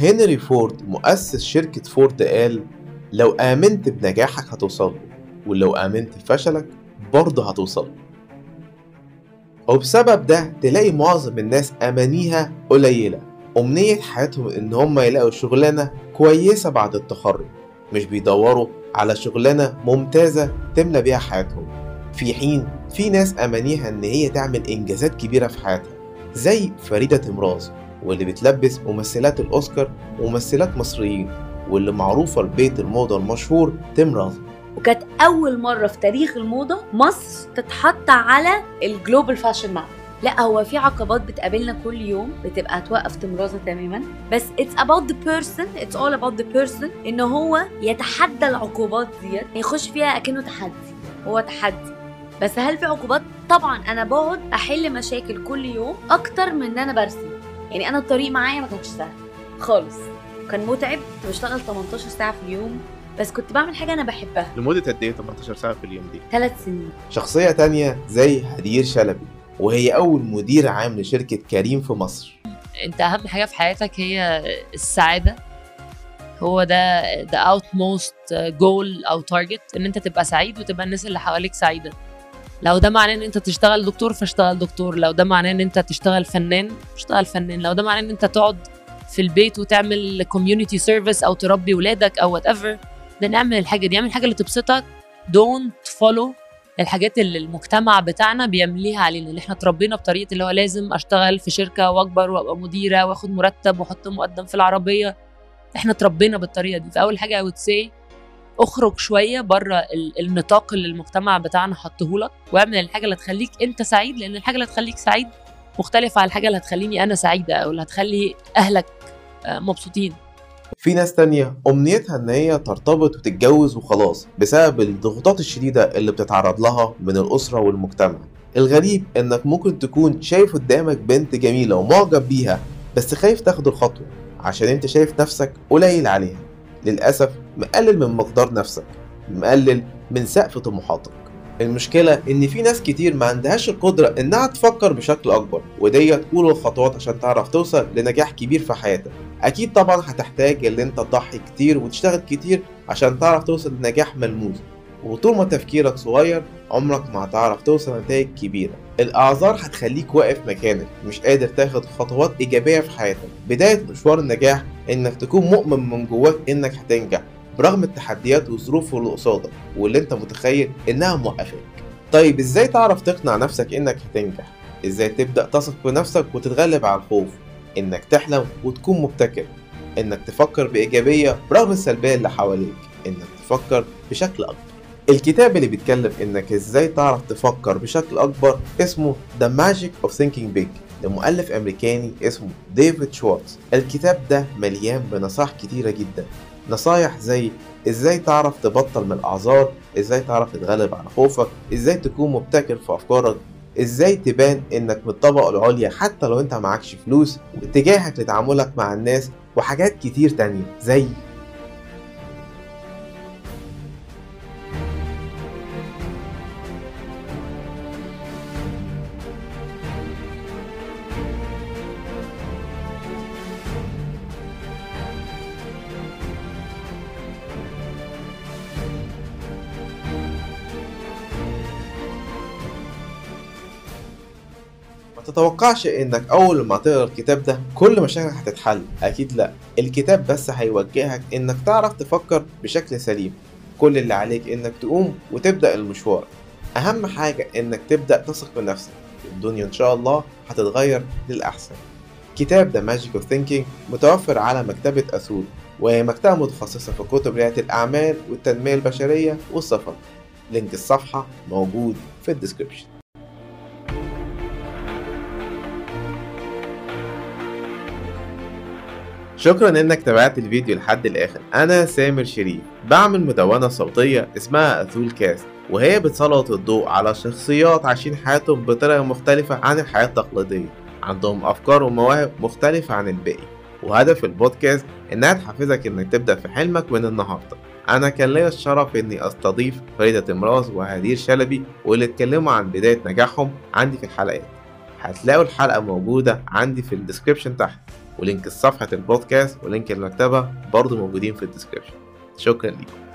هنري فورد مؤسس شركة فورد قال لو آمنت بنجاحك هتوصل له ولو آمنت بفشلك برضه هتوصل له. وبسبب ده تلاقي معظم الناس أمانيها قليلة. أمنية حياتهم إن هم يلاقوا شغلانة كويسة بعد التخرج مش بيدوروا على شغلانة ممتازة تملى بيها حياتهم. في حين في ناس أمانيها إن هي تعمل إنجازات كبيرة في حياتها زي فريدة تمراز واللي بتلبس ممثلات الأوسكار وممثلات مصريين واللي معروفة لبيت الموضة المشهور تمراز وكانت أول مرة في تاريخ الموضة مصر تتحط على ال global fashion map لا هو في عقبات بتقابلنا كل يوم بتبقى توقف تمرازة تماما. بس it's about the person it's all about the person إن هو يتحدى العقبات ديت. يخش فيها أكنه تحدي هو تحدي. بس هل في عقوبات؟ طبعا أنا بقعد أحل مشاكل كل يوم أكتر من إن أنا برسم. يعني أنا الطريق معايا ما كانش سهل خالص. كان متعب كنت بشتغل 18 ساعة في اليوم بس كنت بعمل حاجة أنا بحبها. لمدة قد إيه 18 ساعة في اليوم دي؟ ثلاث سنين. شخصية تانية زي هدير شلبي وهي أول مدير عام لشركة كريم في مصر. أنت أهم حاجة في حياتك هي السعادة. هو ده the outmost goal أو target إن أنت تبقى سعيد وتبقى الناس اللي حواليك سعيدة. لو ده معناه إن أنت تشتغل دكتور فاشتغل دكتور. لو ده معناه إن أنت تشتغل فنان اشتغل فنان. لو ده معناه إن أنت تقعد في البيت وتعمل community service أو تربي ولادك أو whatever ده نعمل الحاجة دي. اعمل الحاجة اللي تبسطك. don't follow الحاجات اللي المجتمع بتاعنا بيمليها علينا. اللي إحنا اتربينا بطريقة اللي هو لازم أشتغل في شركة وأكبر وأبقى مديرة وأخد مرتب وأحط مقدم في العربية. إحنا اتربينا بالطريقة دي. فأول حاجة I would say اخرج شوية بره النطاق اللي المجتمع بتاعنا حطه لك واعمل الحاجة اللي تخليك انت سعيد لأن الحاجة اللي هتخليك سعيد مختلفة عن الحاجة اللي هتخليني أنا سعيدة أو اللي هتخلي أهلك آه، مبسوطين. في ناس تانية أمنيتها إن هي ترتبط وتتجوز وخلاص بسبب الضغوطات الشديدة اللي بتتعرض لها من الأسرة والمجتمع. الغريب إنك ممكن تكون شايف قدامك بنت جميلة ومعجب بيها بس خايف تاخد الخطوة عشان أنت شايف نفسك قليل عليها. للأسف مقلل من مقدار نفسك مقلل من سقف طموحاتك. المشكلة إن في ناس كتير ما عندهاش القدرة إنها تفكر بشكل أكبر ودي تقول الخطوات عشان تعرف توصل لنجاح كبير في حياتك. أكيد طبعا هتحتاج إن أنت تضحي كتير وتشتغل كتير عشان تعرف توصل لنجاح ملموس. وطول ما تفكيرك صغير عمرك ما هتعرف توصل لنتائج كبيرة. الأعذار هتخليك واقف مكانك مش قادر تاخد خطوات إيجابية في حياتك. بداية مشوار النجاح إنك تكون مؤمن من جواك إنك هتنجح برغم التحديات والظروف اللي قصادك واللي أنت متخيل إنها موقفاك. طيب إزاي تعرف تقنع نفسك إنك هتنجح؟ إزاي تبدأ تثق في نفسك وتتغلب على الخوف؟ إنك تحلم وتكون مبتكر. إنك تفكر بإيجابية برغم السلبية اللي حواليك. إنك تفكر بشكل أكبر. الكتاب اللي بيتكلم إنك إزاي تعرف تفكر بشكل أكبر اسمه The Magic of Thinking Big. لمؤلف أمريكاني اسمه ديفيد شوارتز. الكتاب ده مليان بنصائح كتيرة جدا. نصايح زي إزاي تعرف تبطل من الأعذار؟ إزاي تعرف تتغلب على خوفك؟ إزاي تكون مبتكر في أفكارك؟ إزاي تبان إنك من الطبقة العليا حتى لو أنت معكش فلوس واتجاهك لتعاملك مع الناس وحاجات كتير تانية زي تتوقعش إنك أول ما تقرأ الكتاب ده كل مشاكلك هتتحل؟ أكيد لأ. الكتاب بس هيوجهك إنك تعرف تفكر بشكل سليم. كل اللي عليك إنك تقوم وتبدأ المشوار. أهم حاجة إنك تبدأ تثق في نفسك الدنيا إن شاء الله هتتغير للأحسن. كتاب The Magic of Thinking متوفر على مكتبة أثول وهي مكتبة متخصصة في كتب ريادة الأعمال والتنمية البشرية والسفر. link الصفحة موجود في ال description. شكرا إنك تابعت الفيديو لحد الآخر. أنا سامر شريف بعمل مدونة صوتية اسمها أثول كاست وهي بتسلط الضوء على شخصيات عايشين حياتهم بطريقة مختلفة عن الحياة التقليدية. عندهم أفكار ومواهب مختلفة عن الباقي. وهدف البودكاست إنها تحفزك إنك تبدأ في حلمك من النهاردة. أنا كان ليا الشرف إني أستضيف فريدة تمراز وهدير شلبي واللي اتكلموا عن بداية نجاحهم عندي في الحلقات. هتلاقوا الحلقة موجودة عندي في ال description تحت و link صفحة البودكاست و link المكتبة برضو موجودين في ال description. شكرا لكم